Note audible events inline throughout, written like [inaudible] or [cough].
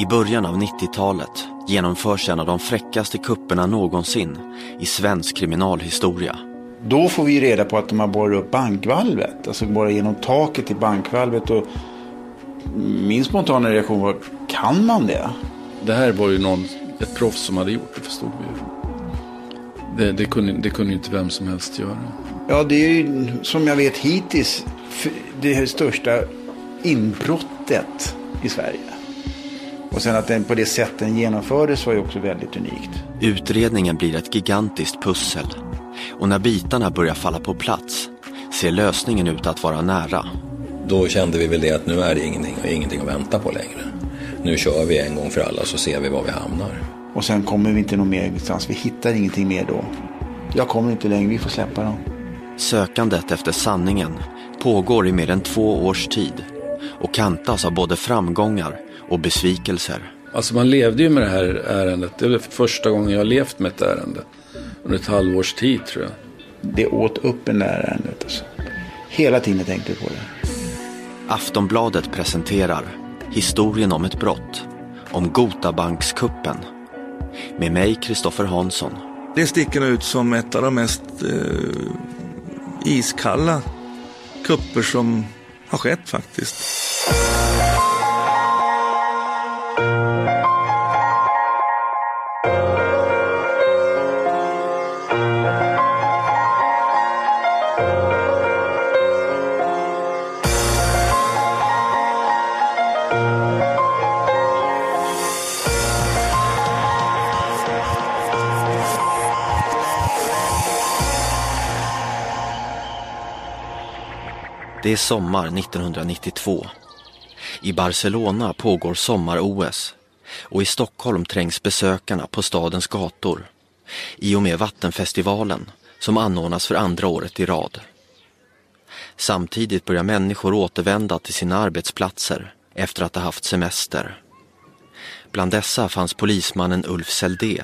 I början av 90-talet genomförs en av de fräckaste kupperna någonsin i svensk kriminalhistoria. Då får vi reda på att de har borrat upp bankvalvet, alltså borrat igenom taket i bankvalvet. Och min spontana reaktion var, kan man det? Det här var ju någon, ett proffs som hade gjort det förstod vi ju. Det, det, kunde, det kunde ju inte vem som helst göra. Ja, det är ju som jag vet hittills det största inbrottet i Sverige. Och sen att den på det sätt den genomfördes var ju också väldigt unikt. Utredningen blir ett gigantiskt pussel. Och när bitarna börjar falla på plats ser lösningen ut att vara nära. Då kände vi väl det att nu är det ingenting, ingenting att vänta på längre. Nu kör vi en gång för alla så ser vi var vi hamnar. Och sen kommer vi inte någon mer någonstans. Vi hittar ingenting mer då. Jag kommer inte längre, vi får släppa dem. Sökandet efter sanningen pågår i mer än två års tid och kantas av både framgångar och besvikelser. Alltså man levde ju med det här ärendet. Det är första gången jag har levt med ett ärende. Under ett halvårs tid tror jag. Det åt upp en det här ärendet. Alltså. Hela tiden tänkte jag på det. Aftonbladet presenterar historien om ett brott. Om Gotabankskuppen. Med mig, Kristoffer Hansson. Det sticker ut som ett av de mest eh, iskalla kupper som har skett faktiskt. Det är sommar 1992. I Barcelona pågår sommar-OS och i Stockholm trängs besökarna på stadens gator i och med Vattenfestivalen som anordnas för andra året i rad. Samtidigt börjar människor återvända till sina arbetsplatser efter att ha haft semester. Bland dessa fanns polismannen Ulf Seldé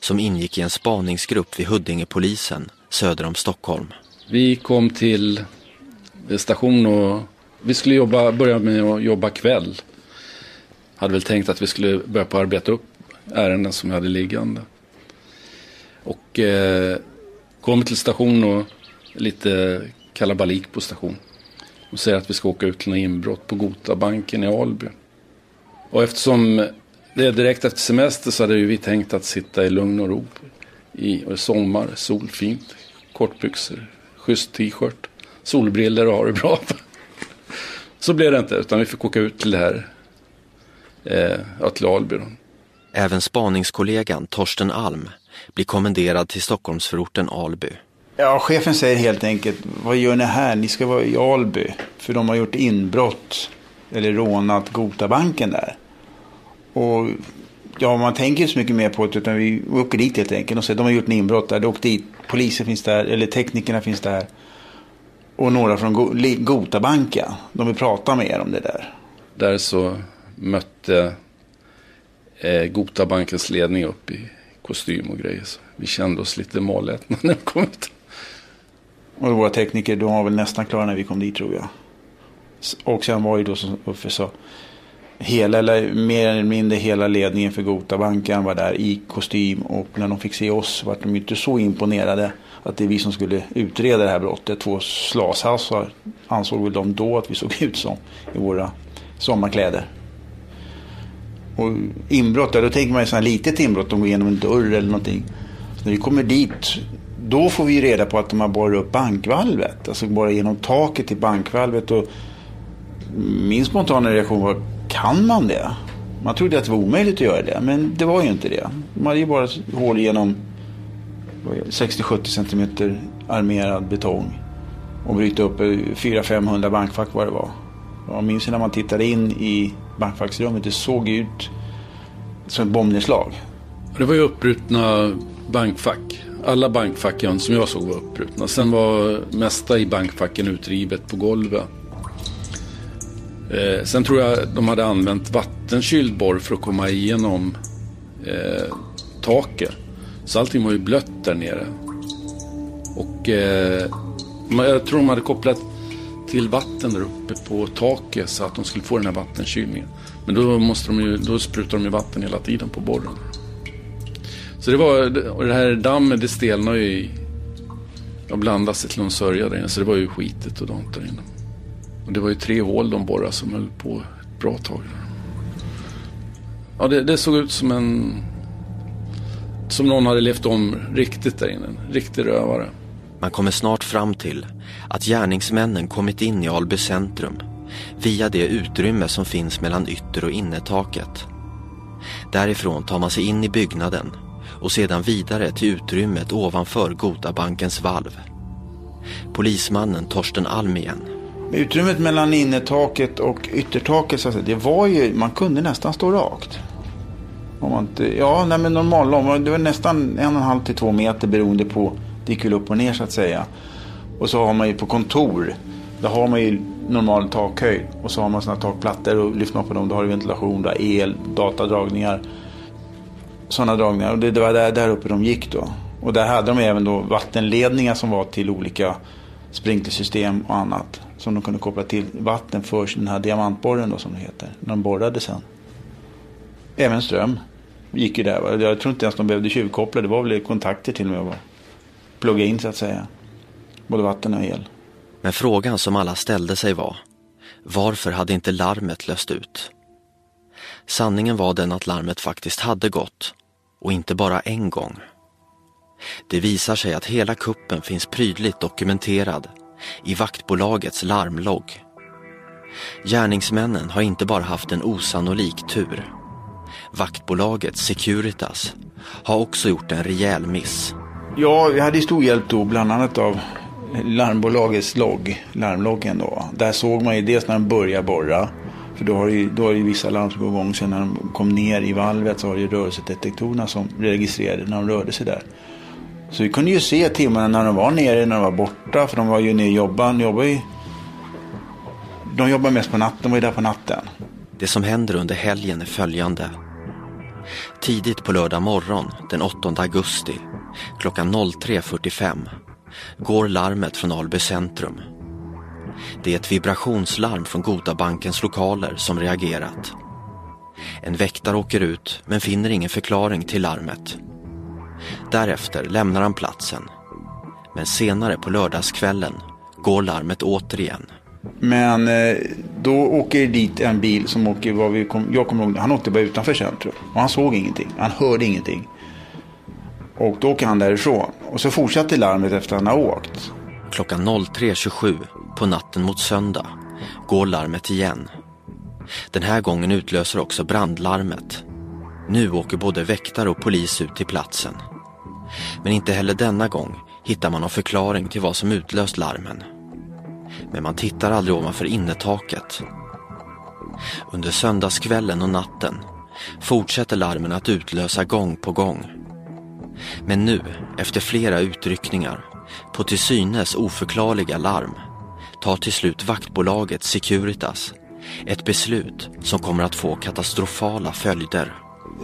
som ingick i en spaningsgrupp vid Huddingepolisen söder om Stockholm. Vi kom till station och vi skulle jobba, börja med att jobba kväll. Hade väl tänkt att vi skulle börja på att arbeta upp ärenden som vi hade liggande. Och eh, kommer till station och lite kalabalik på station. Och säger att vi ska åka ut till något inbrott på Gotabanken i Alby. Och eftersom det är direkt efter semester så hade ju vi tänkt att sitta i lugn och ro. I sommar, solfint, kortbyxor, schysst t-shirt solbriller och ha det bra. Så blev det inte, utan vi fick åka ut till det här, eh, till Alby. Även spaningskollegan Torsten Alm blir kommenderad till Stockholmsförorten Alby. Ja, chefen säger helt enkelt, vad gör ni här? Ni ska vara i Alby, för de har gjort inbrott eller rånat Gotabanken där. Och ja, man tänker inte så mycket mer på det, utan vi åker dit helt enkelt och säger, de har gjort en inbrott där, de åker dit, polisen finns där, eller teknikerna finns där och några från Gotabanken. De vill prata med er om det där. Där så mötte eh, Gotabankens ledning upp i kostym och grejer. Så vi kände oss lite malätna [laughs] när vi kom ut. Och våra tekniker, de var väl nästan klara när vi kom dit tror jag. Och sen var ju då som Uffe sa, hela, eller mer eller mindre hela ledningen för Gotabanken var där i kostym. Och när de fick se oss var de inte så imponerade att det är vi som skulle utreda det här brottet. Två slashassar ansåg väl de då att vi såg [laughs] ut som i våra sommarkläder. Och inbrott, då tänker man ju sådana litet inbrott, de går igenom en dörr eller någonting. Så när vi kommer dit, då får vi reda på att de har borrat upp bankvalvet. Alltså borrat genom taket till bankvalvet. Och min spontana reaktion var, kan man det? Man trodde att det var omöjligt att göra det, men det var ju inte det. Man hade ju bara hål genom 60-70 centimeter armerad betong. Och bryta upp 400-500 bankfack vad det var. Jag minns när man tittade in i bankfacksrummet. Det såg ut som ett bombnedslag. Det var ju uppbrutna bankfack. Alla bankfacken som jag såg var uppbrutna. Sen var mesta i bankfacken utrivet på golvet. Eh, sen tror jag de hade använt vattenkyld borr för att komma igenom eh, taket. Så allting var ju blött där nere. Och eh, jag tror de hade kopplat till vatten där uppe på taket så att de skulle få den här vattenkylningen. Men då, måste de ju, då sprutar de ju vatten hela tiden på borren. Så det var, och det här dammet det stelnade ju i, och sig till en sörja där inne. Så det var ju skitigt och dant där inne. Och det var ju tre hål de borrade som höll på ett bra tag. Ja, det, det såg ut som en... Som någon hade levt om riktigt där inne. En riktig rövare. Man kommer snart fram till att gärningsmännen kommit in i Alby centrum via det utrymme som finns mellan ytter och innertaket. Därifrån tar man sig in i byggnaden och sedan vidare till utrymmet ovanför Gotabankens valv. Polismannen Torsten Alm igen. Utrymmet mellan innertaket och yttertaket, så att säga, det var ju, man kunde nästan stå rakt. Om man inte, ja, nej men normal, det var nästan en och en halv till två meter beroende på, det gick väl upp och ner så att säga. Och så har man ju på kontor, där har man ju normal takhöjd. Och så har man sådana takplattor och lyfter man på dem, då har du ventilation, då el, datadragningar. Sådana dragningar. Och det, det var där, där uppe de gick då. Och där hade de även då vattenledningar som var till olika sprinklersystem och annat. Som de kunde koppla till vatten för den här diamantborren då som det heter. När de borrade sen. Även ström gick ju där. Jag tror inte ens de behövde tjuvkoppla. Det var väl kontakter till och med. Plugga in så att säga. Både vatten och el. Men frågan som alla ställde sig var, varför hade inte larmet löst ut? Sanningen var den att larmet faktiskt hade gått och inte bara en gång. Det visar sig att hela kuppen finns prydligt dokumenterad i vaktbolagets larmlogg. Gärningsmännen har inte bara haft en osannolik tur. Vaktbolaget Securitas har också gjort en rejäl miss. Ja, vi hade stor hjälp då bland annat av larmbolagets logg, larmloggen då. Där såg man ju dels när de började borra. För då har ju, då har ju vissa larm som går igång. Sen när de kom ner i valvet så har ju rörelsedetektorerna som registrerade när de rörde sig där. Så vi kunde ju se timmarna när de var nere, när de var borta. För de var ju nere och jobbade. De jobbade, ju, de jobbade mest på natten, de var ju där på natten. Det som händer under helgen är följande. Tidigt på lördag morgon den 8 augusti klockan 03.45 går larmet från Alby centrum. Det är ett vibrationslarm från Gotabankens lokaler som reagerat. En väktare åker ut men finner ingen förklaring till larmet. Därefter lämnar han platsen. Men senare på lördagskvällen går larmet återigen. Men eh, då åker dit en bil som åker, vad vi kom, jag kommer ihåg, han åkte bara utanför centrum. Och han såg ingenting, han hörde ingenting. Och då åker han därifrån. Och så fortsatte larmet efter att han har åkt. Klockan 03.27 på natten mot söndag går larmet igen. Den här gången utlöser också brandlarmet. Nu åker både väktare och polis ut till platsen. Men inte heller denna gång hittar man någon förklaring till vad som utlöst larmen. Men man tittar aldrig ovanför innertaket. Under söndagskvällen och natten fortsätter larmen att utlösa gång på gång. Men nu, efter flera utryckningar, på till synes oförklarliga larm, tar till slut vaktbolaget Securitas ett beslut som kommer att få katastrofala följder.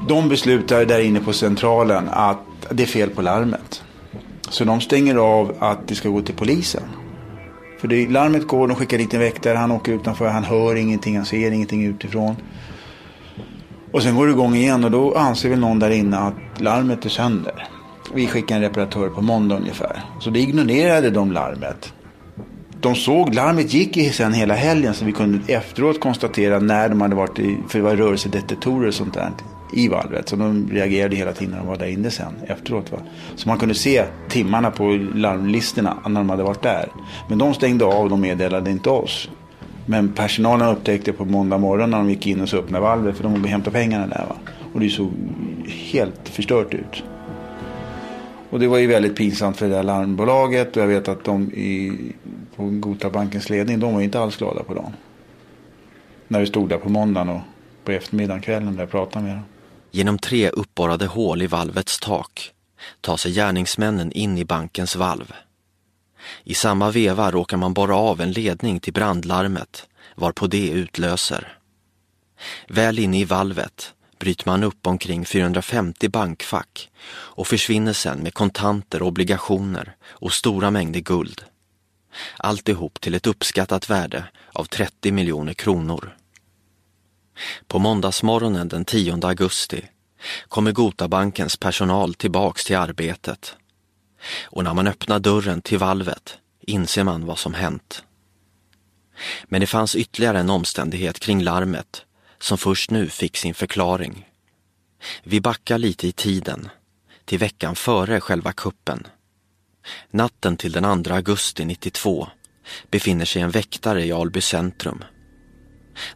De beslutar där inne på centralen att det är fel på larmet. Så de stänger av att det ska gå till polisen. För det, larmet går, de skickar dit en väktare, han åker utanför, han hör ingenting, han ser ingenting utifrån. Och sen går det igång igen och då anser väl någon där inne att larmet är sönder. Vi skickar en reparatör på måndag ungefär. Så det ignorerade de larmet. De såg, larmet gick ju sen hela helgen så vi kunde efteråt konstatera när de hade varit i, för det var rörelsedetektorer och sånt där i valvet. Så de reagerade hela tiden när de var där inne sen efteråt. Va? Så man kunde se timmarna på larmlistorna när de hade varit där. Men de stängde av och de meddelade inte oss. Men personalen upptäckte på måndag morgon när de gick in och så öppnade valvet för de ville hämta pengarna där. Va? Och det såg helt förstört ut. Och det var ju väldigt pinsamt för det där larmbolaget och jag vet att de i, på Gotabankens ledning, de var inte alls glada på dagen. När vi stod där på måndagen och på eftermiddagen, kvällen där jag pratade med dem. Genom tre uppborrade hål i valvets tak tar sig gärningsmännen in i bankens valv. I samma veva råkar man borra av en ledning till brandlarmet varpå det utlöser. Väl inne i valvet bryter man upp omkring 450 bankfack och försvinner sen med kontanter, obligationer och stora mängder guld. Alltihop till ett uppskattat värde av 30 miljoner kronor. På måndagsmorgonen den 10 augusti kommer Gotabankens personal tillbaks till arbetet. Och när man öppnar dörren till valvet inser man vad som hänt. Men det fanns ytterligare en omständighet kring larmet som först nu fick sin förklaring. Vi backar lite i tiden, till veckan före själva kuppen. Natten till den 2 augusti 92 befinner sig en väktare i Alby centrum.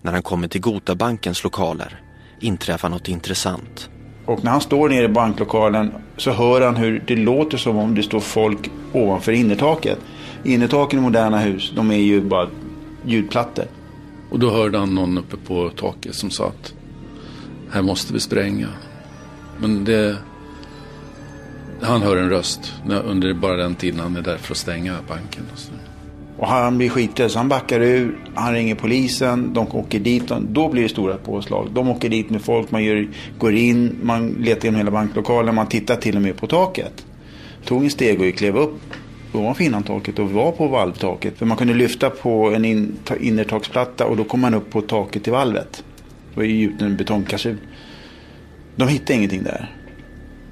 När han kommer till Gotabankens lokaler inträffar något intressant. Och när han står nere i banklokalen så hör han hur det låter som om det står folk ovanför innertaket. Innertaken i moderna hus, de är ju bara ljudplattor. Och då hörde han någon uppe på taket som sa att här måste vi spränga. Men det... Han hör en röst under bara den tiden han är där för att stänga banken. Och så. Och han blir skitlös. så han backar ur, han ringer polisen, de åker dit. Då blir det stora påslag. De åker dit med folk, man gör, går in, man letar igenom hela banklokalen, man tittar till och med på taket. Tog en steg och klev upp ovanför innantaket och var på valvtaket. För man kunde lyfta på en in, innertaksplatta och då kom man upp på taket till valvet. Det var ju gjuten en betongkassur. De hittade ingenting där.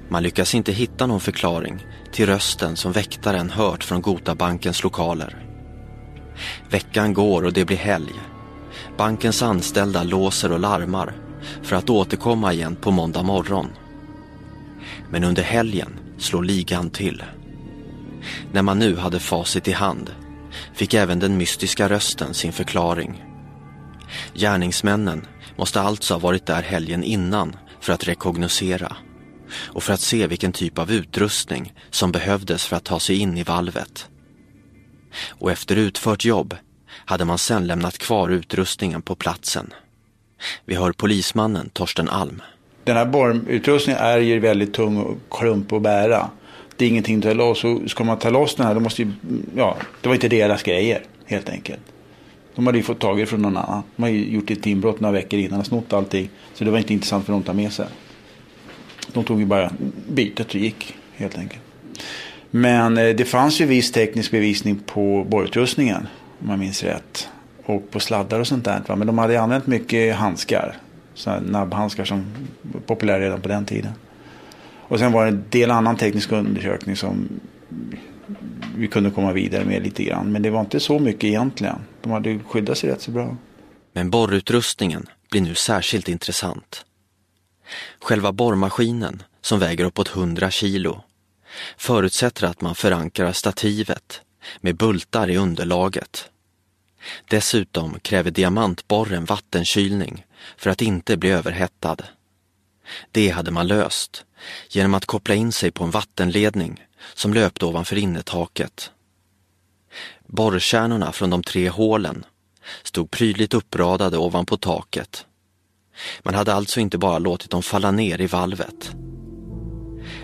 Man lyckas inte hitta någon förklaring till rösten som väktaren hört från Gotabankens lokaler. Veckan går och det blir helg. Bankens anställda låser och larmar för att återkomma igen på måndag morgon. Men under helgen slår ligan till. När man nu hade facit i hand fick även den mystiska rösten sin förklaring. Gärningsmännen måste alltså ha varit där helgen innan för att rekognosera och för att se vilken typ av utrustning som behövdes för att ta sig in i valvet. Och efter utfört jobb hade man sedan lämnat kvar utrustningen på platsen. Vi hör polismannen Torsten Alm. Den här borrutrustningen är ju väldigt tung och klump att bära. Det är ingenting att ta loss. Och ska man ta loss den här, då måste ju, ja, det var inte deras grejer helt enkelt. De hade ju fått tag i det från någon annan. De hade ju gjort ett inbrott några veckor innan och snott allting. Så det var inte intressant för dem att ta med sig. De tog ju bara bytet och gick helt enkelt. Men eh, det fanns ju viss teknisk bevisning på borrutrustningen om jag minns rätt. Och på sladdar och sånt där. Va? Men de hade använt mycket handskar. nabbhandskar som var populära redan på den tiden. Och sen var det en del annan teknisk undersökning som vi kunde komma vidare med lite grann. Men det var inte så mycket egentligen. De hade skyddat sig rätt så bra. Men borrutrustningen blir nu särskilt intressant. Själva borrmaskinen, som väger uppåt 100 kilo, förutsätter att man förankrar stativet med bultar i underlaget. Dessutom kräver diamantborren vattenkylning för att inte bli överhettad. Det hade man löst genom att koppla in sig på en vattenledning som löpte ovanför innertaket. Borrkärnorna från de tre hålen stod prydligt uppradade ovanpå taket. Man hade alltså inte bara låtit dem falla ner i valvet.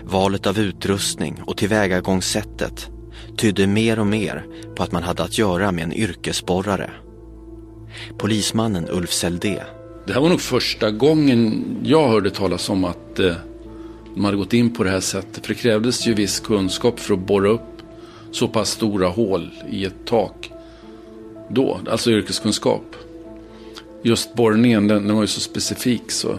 Valet av utrustning och tillvägagångssättet tydde mer och mer på att man hade att göra med en yrkesborrare. Polismannen Ulf Seldé. Det här var nog första gången jag hörde talas om att eh, de hade gått in på det här sättet. För det krävdes ju viss kunskap för att borra upp så pass stora hål i ett tak. Då, alltså yrkeskunskap. Just borrningen, den, den var ju så specifik så.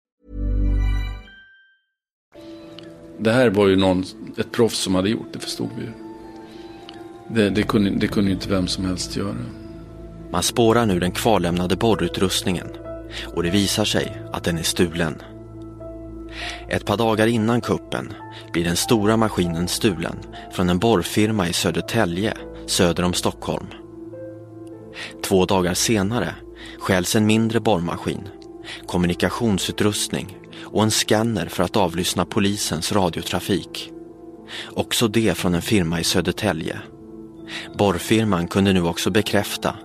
Det här var ju någon, ett proffs som hade gjort det, förstod vi ju. Det, det, kunde, det kunde ju inte vem som helst göra. Man spårar nu den kvarlämnade borrutrustningen och det visar sig att den är stulen. Ett par dagar innan kuppen blir den stora maskinen stulen från en borrfirma i Södertälje söder om Stockholm. Två dagar senare stjäls en mindre borrmaskin, kommunikationsutrustning och en skanner för att avlyssna polisens radiotrafik. Också det från en firma i Södertälje. Borrfirman kunde nu också bekräfta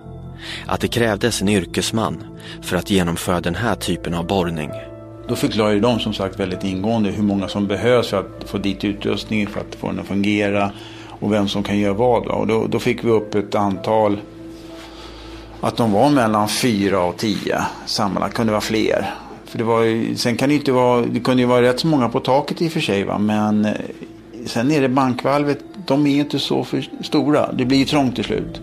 att det krävdes en yrkesman för att genomföra den här typen av borrning. Då förklarade de som sagt väldigt ingående hur många som behövs för att få dit utrustningen, för att få den att fungera och vem som kan göra vad. Och då, då fick vi upp ett antal, att de var mellan fyra och tio sammanlagt, kunde vara fler. För det var ju, sen kan det inte vara, det kunde ju vara rätt så många på taket i och för sig va, men eh, sen är det bankvalvet, de är ju inte så för stora. Det blir ju trångt till slut.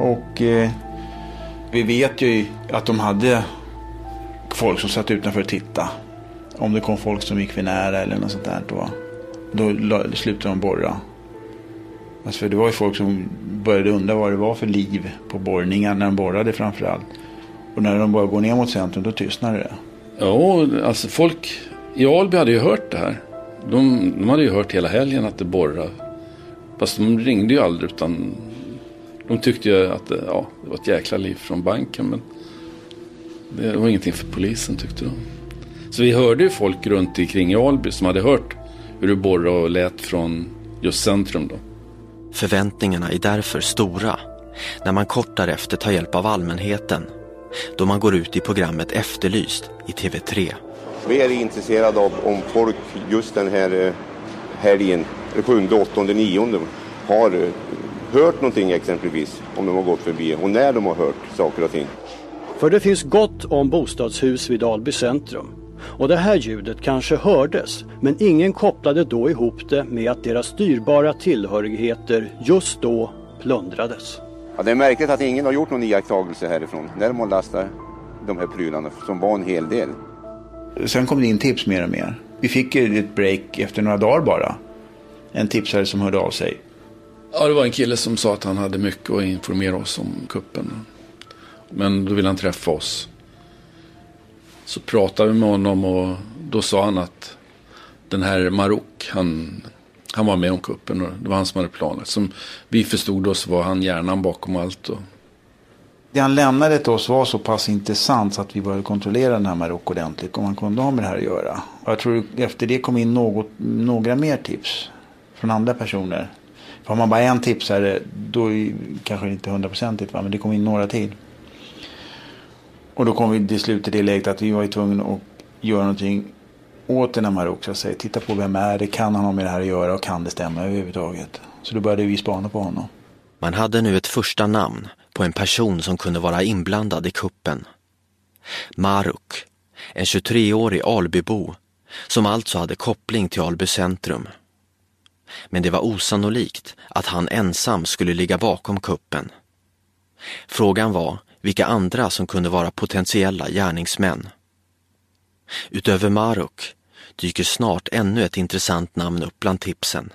Och eh, vi vet ju att de hade folk som satt utanför och tittade. Om det kom folk som gick för nära eller något sånt där. Då, då slutade de borra. Alltså för det var ju folk som började undra vad det var för liv på borrningar när de borrade framförallt. Och när de började gå ner mot centrum då tystnade det. Ja, alltså folk i Alby hade ju hört det här. De, de hade ju hört hela helgen att det borrade. Fast de ringde ju aldrig utan de tyckte ju att ja, det var ett jäkla liv från banken. Men det var ingenting för polisen tyckte de. Så vi hörde ju folk runt omkring i Alby som hade hört hur det borrade och lät från just centrum då. Förväntningarna är därför stora när man kort därefter tar hjälp av allmänheten då man går ut i programmet Efterlyst i TV3. Vi är intresserade av om folk just den här eh, helgen, 7, 8, 9 har eh, hört någonting exempelvis om de har gått förbi och när de har hört saker och ting. För det finns gott om bostadshus vid Alby centrum. Och det här ljudet kanske hördes, men ingen kopplade då ihop det med att deras styrbara tillhörigheter just då plundrades. Ja, det är märkligt att ingen har gjort någon iakttagelse härifrån när de har lastat de här prylarna som var en hel del. Sen kom det in tips mer och mer. Vi fick ett break efter några dagar bara. En tipsare som hörde av sig. Ja, det var en kille som sa att han hade mycket att informera oss om kuppen. Men då ville han träffa oss. Så pratade vi med honom och då sa han att den här Marok, han, han var med om kuppen och det var han som hade planet. Som vi förstod då så var han hjärnan bakom allt. Och... Det han lämnade till oss var så pass intressant så att vi började kontrollera den här Marocko ordentligt. Om han kunde ha med det här att göra. Och jag tror efter det kom in något, några mer tips från andra personer. För har man bara en tipsare då är kanske det inte hundraprocentigt men det kom in några till. Och då kom vi till slut till det läget att vi var tvungna att göra någonting åter när här Marok. Så. Titta på vem är det, kan han ha med det här att göra och kan det stämma överhuvudtaget. Så då började vi spana på honom. Man hade nu ett första namn på en person som kunde vara inblandad i kuppen. Maruk, en 23-årig Albybo som alltså hade koppling till Alby centrum. Men det var osannolikt att han ensam skulle ligga bakom kuppen. Frågan var vilka andra som kunde vara potentiella gärningsmän. Utöver Maruk dyker snart ännu ett intressant namn upp bland tipsen.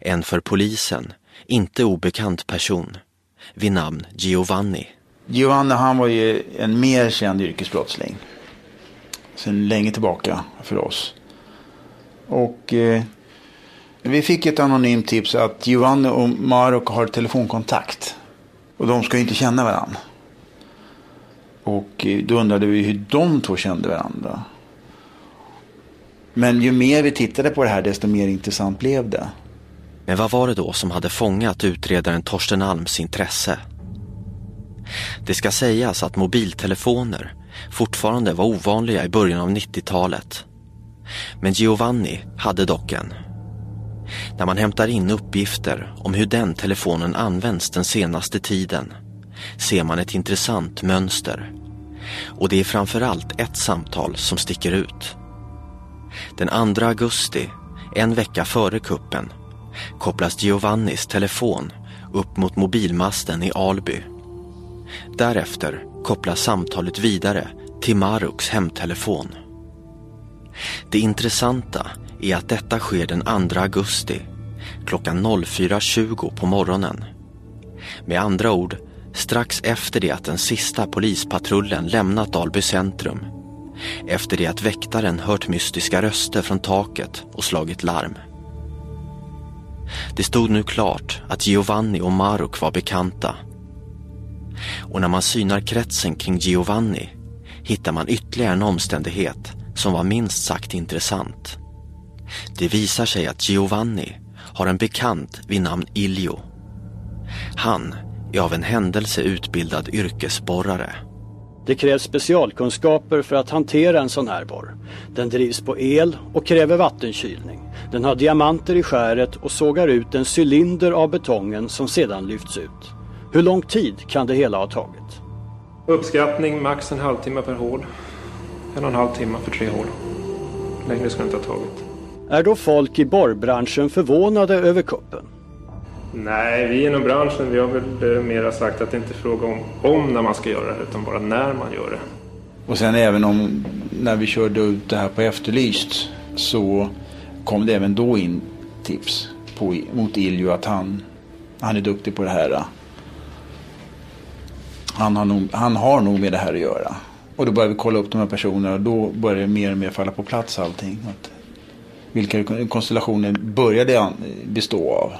En för polisen inte obekant person vid namn Giovanni. Giovanni han var ju en mer känd yrkesbrottsling. Sen länge tillbaka för oss. Och eh, vi fick ett anonymt tips att Giovanni och Marok har telefonkontakt. Och de ska ju inte känna varandra. Och eh, då undrade vi hur de två kände varandra. Men ju mer vi tittade på det här desto mer intressant blev det. Men vad var det då som hade fångat utredaren Torsten Alms intresse? Det ska sägas att mobiltelefoner fortfarande var ovanliga i början av 90-talet. Men Giovanni hade dock en. När man hämtar in uppgifter om hur den telefonen används den senaste tiden ser man ett intressant mönster. Och det är framförallt ett samtal som sticker ut. Den 2 augusti, en vecka före kuppen, kopplas Giovannis telefon upp mot mobilmasten i Alby. Därefter kopplas samtalet vidare till Maruks hemtelefon. Det intressanta är att detta sker den 2 augusti klockan 04.20 på morgonen. Med andra ord strax efter det att den sista polispatrullen lämnat Alby centrum. Efter det att väktaren hört mystiska röster från taket och slagit larm. Det stod nu klart att Giovanni och Maruk var bekanta. Och när man synar kretsen kring Giovanni hittar man ytterligare en omständighet som var minst sagt intressant. Det visar sig att Giovanni har en bekant vid namn Ilio. Han är av en händelse utbildad yrkesborrare. Det krävs specialkunskaper för att hantera en sån här borr. Den drivs på el och kräver vattenkylning. Den har diamanter i skäret och sågar ut en cylinder av betongen som sedan lyfts ut. Hur lång tid kan det hela ha tagit? Uppskattning max en halvtimme per hål. En och en halv timme för tre hål. Längre ska det inte ha tagit. Är då folk i borrbranschen förvånade över kuppen? Nej, vi inom branschen vi har väl eh, mera sagt att det inte är fråga om om när man ska göra det utan bara när man gör det. Och sen även om när vi körde ut det här på Efterlyst så kom det även då in tips på, mot Iljo att han, han är duktig på det här. Han har, nog, han har nog med det här att göra. Och då började vi kolla upp de här personerna och då började det mer och mer falla på plats allting. Att vilka konstellationer började han bestå av?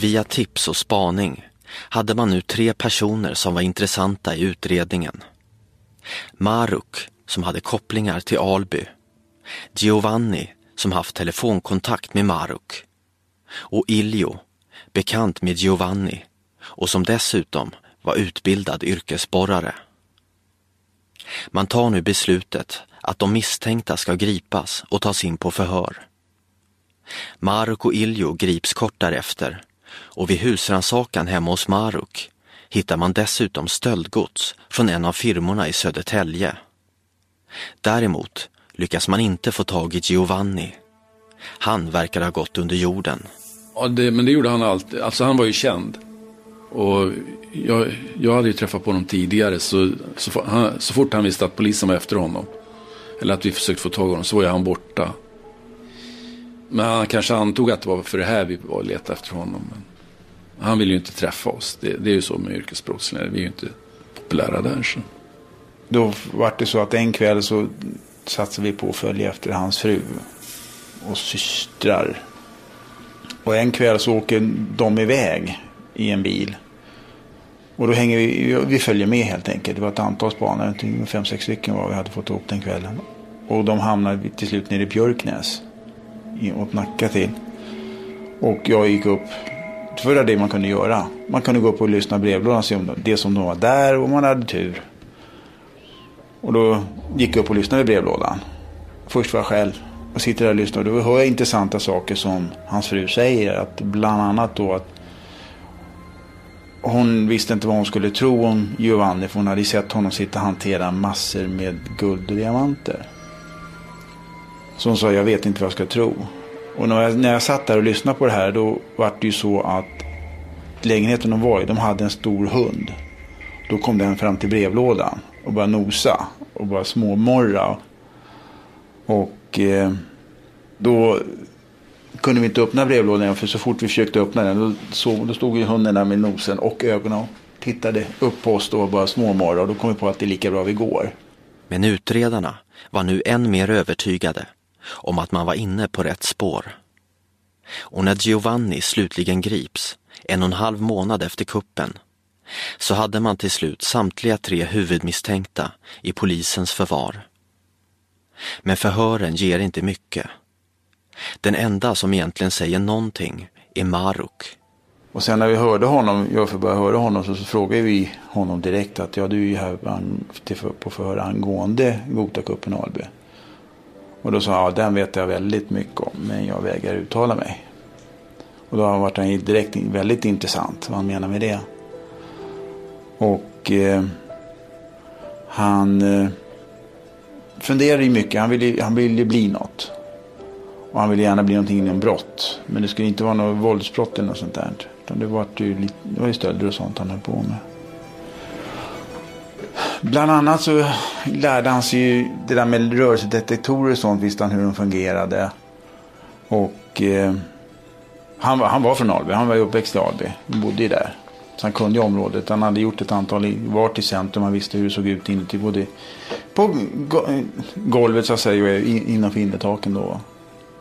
Via tips och spaning hade man nu tre personer som var intressanta i utredningen. Maruk, som hade kopplingar till Alby. Giovanni, som haft telefonkontakt med Maruk. Och Iljo, bekant med Giovanni och som dessutom var utbildad yrkesborrare. Man tar nu beslutet att de misstänkta ska gripas och tas in på förhör. Maruk och Iljo grips kort därefter och vid husrannsakan hemma hos Maruk hittar man dessutom stöldgods från en av firmorna i Södertälje. Däremot lyckas man inte få tag i Giovanni. Han verkar ha gått under jorden. Ja, det, men det gjorde han alltid. Alltså han var ju känd. Och jag, jag hade ju träffat på honom tidigare så, så, han, så fort han visste att polisen var efter honom. Eller att vi försökte få tag i honom så var han borta. Men han kanske antog att det var för det här vi var letade efter honom. Men han ville ju inte träffa oss. Det, det är ju så med yrkesbrottslingar. Vi är ju inte populära där. Så. Då var det så att en kväll så satsade vi på att följa efter hans fru och systrar. Och en kväll så åker de iväg i en bil. Och då hänger vi, vi följer med helt enkelt. Det var ett antal spanare, typ fem, sex stycken var vi hade fått ihop den kvällen. Och de hamnade till slut nere i Björknäs. Åt Nacka till. Och jag gick upp. För det var det man kunde göra. Man kunde gå upp och lyssna brevlådan och se om det som de var där och man hade tur. Och då gick jag upp och lyssnade i brevlådan. Först var jag själv och sitter där och lyssnar. Och då hör jag intressanta saker som hans fru säger. Att bland annat då att hon visste inte vad hon skulle tro om Giovanni. För hon hade sett honom sitta och hantera massor med guld och diamanter. Som sa, jag vet inte vad jag ska tro. Och när jag, när jag satt där och lyssnade på det här då var det ju så att lägenheten de var i, de hade en stor hund. Då kom den fram till brevlådan och började nosa och bara småmorra. Och eh, då kunde vi inte öppna brevlådan för så fort vi försökte öppna den då, så, då stod ju hunden där med nosen och ögonen och tittade upp på oss då och bara småmorra och då kom vi på att det är lika bra vi går. Men utredarna var nu än mer övertygade om att man var inne på rätt spår. Och när Giovanni slutligen grips, en och en halv månad efter kuppen, så hade man till slut samtliga tre huvudmisstänkta i polisens förvar. Men förhören ger inte mycket. Den enda som egentligen säger någonting är Maruk. Och sen när vi hörde honom, jag för börja höra honom, så, så frågade vi honom direkt att ja, du är ju här på förhör angående Gotakuppen AB. Och då sa han, ja den vet jag väldigt mycket om, men jag vägrar uttala mig. Och då har han direkt väldigt intressant vad han menar med det. Och eh, han eh, funderade ju mycket, han ville han ville ju bli något. Och han ville gärna bli någonting inom brott. Men det skulle inte vara något våldsbrott eller något sånt där. Utan det var ju, det var ju stölder och sånt han höll på med. Bland annat så lärde han sig ju det där med rörelsedetektorer och sånt. Visste han hur de fungerade. Och eh, han, han var från Alby. Han var uppväxt i Alby. Han bodde ju där. Så han kunde ju området. Han hade gjort ett antal var i centrum. Han visste hur det såg ut inuti. Både på golvet så att säga och innanför innertaken då.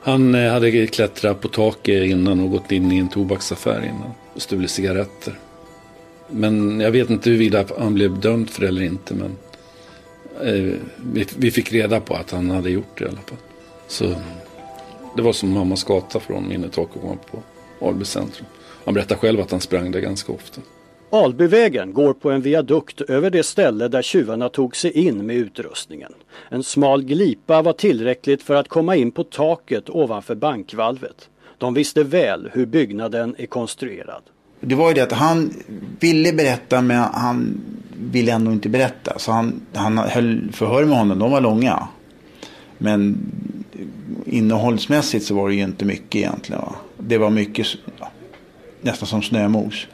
Han eh, hade klättrat på taket innan och gått in i en tobaksaffär innan och stulit cigaretter. Men jag vet inte huruvida han blev dömd för det eller inte. Men eh, vi, vi, fick reda på att han hade gjort det i alla fall. Så Det var som mammas gata från innertakgången på Alby centrum. Han berättar själv att han sprang där ganska ofta. Albyvägen går på en viadukt över det ställe där tjuvarna tog sig in med utrustningen. En smal glipa var tillräckligt för att komma in på taket ovanför bankvalvet. De visste väl hur byggnaden är konstruerad. Det var ju det att han ville berätta men han ville ändå inte berätta. Så han, han höll förhör med honom, de var långa. Men innehållsmässigt så var det ju inte mycket egentligen. Va? Det var mycket nästan som snömos.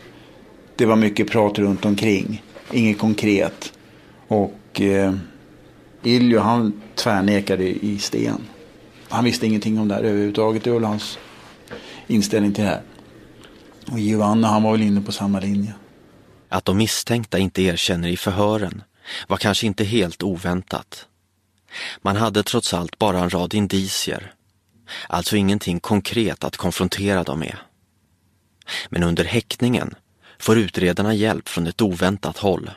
Det var mycket prat runt omkring. Inget konkret. Och eh, Iljo han tvärnekade i sten. Han visste ingenting om det här överhuvudtaget. Det var hans inställning till det här. Och Giovanna han var väl inne på samma linje. Att de misstänkta inte erkänner i förhören var kanske inte helt oväntat. Man hade trots allt bara en rad indicier, alltså ingenting konkret att konfrontera dem med. Men under häktningen får utredarna hjälp från ett oväntat håll.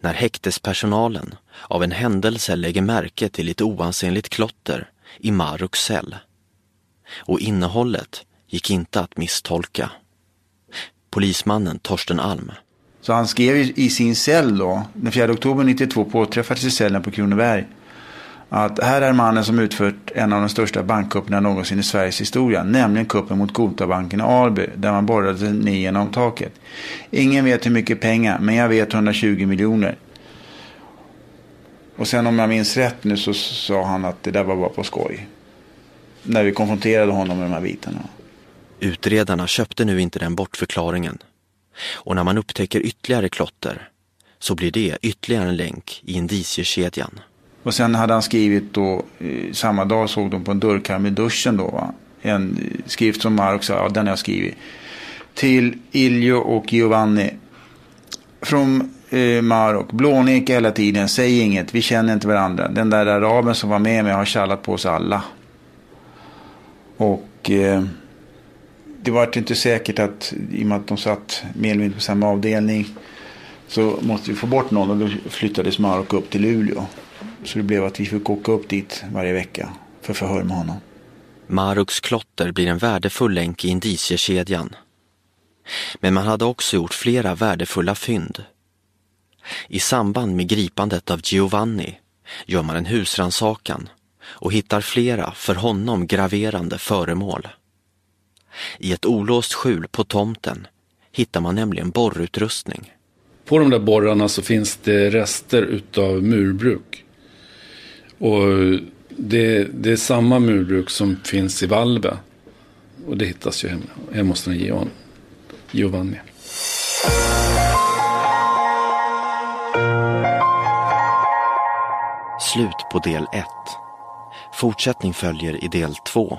När häktespersonalen av en händelse lägger märke till ett oansenligt klotter i Maruks cell. Och innehållet gick inte att misstolka. Polismannen Torsten Alm. Så han skrev i sin cell då, den 4 oktober 92 påträffades i cellen på Kronoberg att här är mannen som utfört en av de största bankkupperna någonsin i Sveriges historia, nämligen kuppen mot Gotabanken i Alby, där man borrade ner genom taket. Ingen vet hur mycket pengar, men jag vet 120 miljoner. Och sen om jag minns rätt nu så sa han att det där var bara på skoj. När vi konfronterade honom med de här bitarna. Utredarna köpte nu inte den bortförklaringen. Och när man upptäcker ytterligare klotter så blir det ytterligare en länk i indiciekedjan. Och sen hade han skrivit då, eh, samma dag såg de på en dörrkarm i duschen då, va? en eh, skrift som Mark sa, ja den har jag skrivit. Till Iljo och Giovanni. Från eh, Marok, blånek hela tiden, säg inget, vi känner inte varandra. Den där araben som var med mig har kallat på oss alla. Och eh, det var inte säkert att, i och med att de satt mer eller mindre på samma avdelning, så måste vi få bort någon och då flyttades Marok upp till Luleå. Så det blev att vi fick åka upp dit varje vecka för förhör med honom. Maruks klotter blir en värdefull länk i indiciekedjan. Men man hade också gjort flera värdefulla fynd. I samband med gripandet av Giovanni gör man en husransakan och hittar flera för honom graverande föremål. I ett olåst skjul på tomten hittar man nämligen borrutrustning. På de där borrarna så finns det rester utav murbruk. Och det, det, är samma murbruk som finns i Valve. Och det hittas ju hemma, hemma hos den Giovanni. Slut på del 1. Fortsättning följer i del 2.